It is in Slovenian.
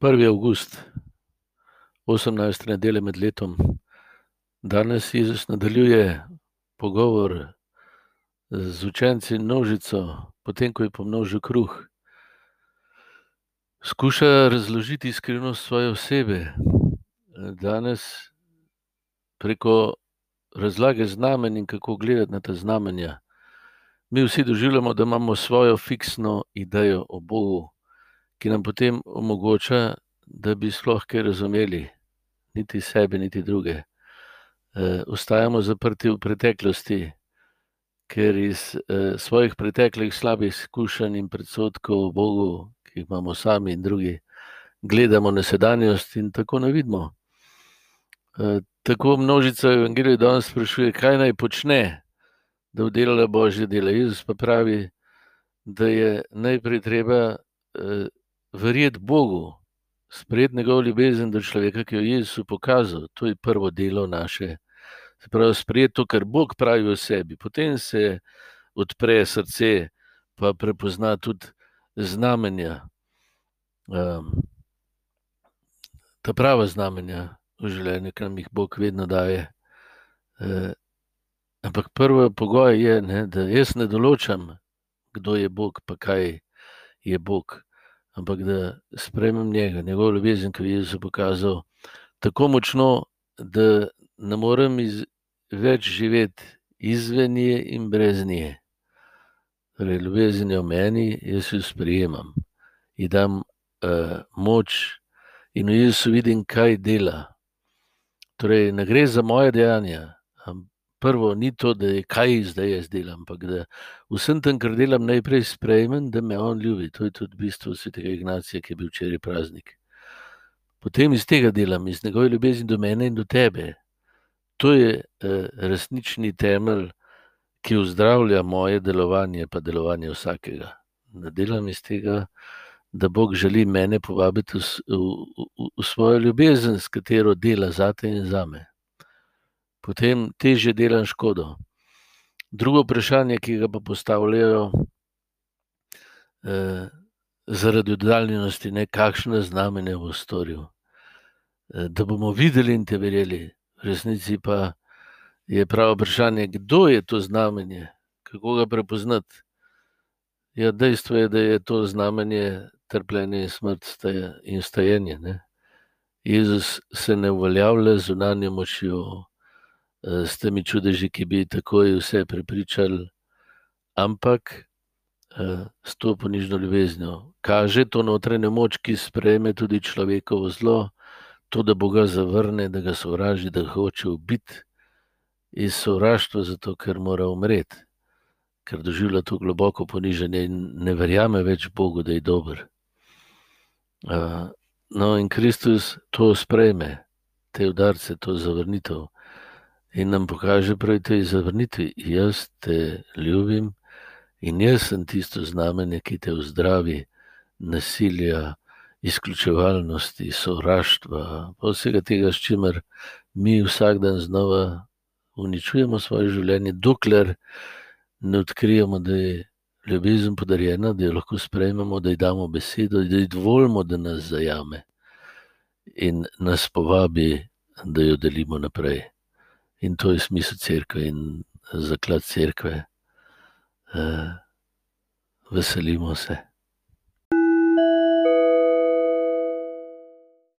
1. august, 18. nedelja med letom. Danes Jezus nadaljuje pogovor z učenci in množico, potem ko je pomnožil kruh. Skuša razložiti skrivnost svoje osebe. Danes preko razlage znamen in kako gledati na ta znamenja. Mi vsi doživljamo, da imamo svojo fiksno idejo o Bogu, ki nam potem omogoča, da bi sploh kaj razumeli, niti sebe, niti druge. Ostajamo zaprti v preteklosti, ker iz svojih preteklih slabih izkušenj in predsodkov o Bogu, ki jih imamo sami in drugi, gledamo na sedanjost in tako ne vidimo. Tako množica v Evangeliju danes sprašuje, kaj naj počne, da oddelala božje dela. Jezus pa pravi, da je najprej treba verjeti Bogu, sprejeti njegovo ljubezen do človeka, ki jo je Jezus pokazal. To je prvo delo naše. Se pravi, sprejeti to, kar Bog pravi o sebi, potem se odpre srce, pa prepozna tudi znamenja. Ta prava znamenja v življenju, ki nam jih Bog vedno daje. Ampak prvi pogoj je, ne, da jaz ne določam, kdo je Bog pa kaj je Bog, ampak da sprejmem njega, njegovo ljubezen, ki je Jezus pokazal, tako močno, da ne morem več živeti izven nje in brez nje. Torej ljubezen je v meni, jaz jo sprejemam. Ji dam moč in v Jezusu vidim, kaj dela. Torej ne gre za moja dejanja, prvo ni to, da je, kaj zdaj jaz delam, ampak da v vsem tem, kar delam, najprej sprejmem, da me on ljubi. To je tudi bistvo svetega Ignacija, ki je bil včeraj praznik. Potem iz tega delam, iz njegove ljubezni do mene in do tebe. To je resnični temelj, ki ozdravlja moje delovanje pa delovanje vsakega. Ne delam iz tega, da Bog želi mene povabiti v v, v svojo ljubezen, s katero dela zate in zame. Potem težje delam škodo. Drugo vprašanje, ki ga pa postavljajo zaradi oddaljenosti, ne, kakšna znamenja bo storil. Da bomo videli in te verjeli. V resnici pa je pravo vprašanje, kdo je to znamenje, kako ga prepoznati. Ja, dejstvo je, da je to znamenje trpljenje in smrt in vstajenje, ne. Jezus se ne uveljavlja zunanjo močjo, s temi čudeži, ki bi takoj vse prepričali, ampak s to ponižno ljubeznijo. Kaže to notranjo moč, ki sprejme tudi človekovo zlo, to, da Boga zavrne, da ga sovraži, da hoče ubiti. Iz sovraštva, zato ker mora umreti. Ker doživlja to globoko ponižanje in ne verjame več Bogu, da je dober. No, in Kristus to sprejme, te udarce, to zavrnitev. In nam pokaže prav v tej zavrnitvi: "Jaz te ljubim in jaz sem tisto znamenje, ki te ozdravi nasilja, izključevalnosti, sovraštva vsega tega, s čimer mi vsak dan znova uničujemo svoje življenje, dokler ne odkrijemo, da je ljubezen podarjena, da jo lahko sprejmemo, da ji damo besedo, da ji dovolimo, da nas zajame in nas povabi, da jo delimo naprej. In to je smisel Cerkve in zaklad Cerkve. Veselimo se.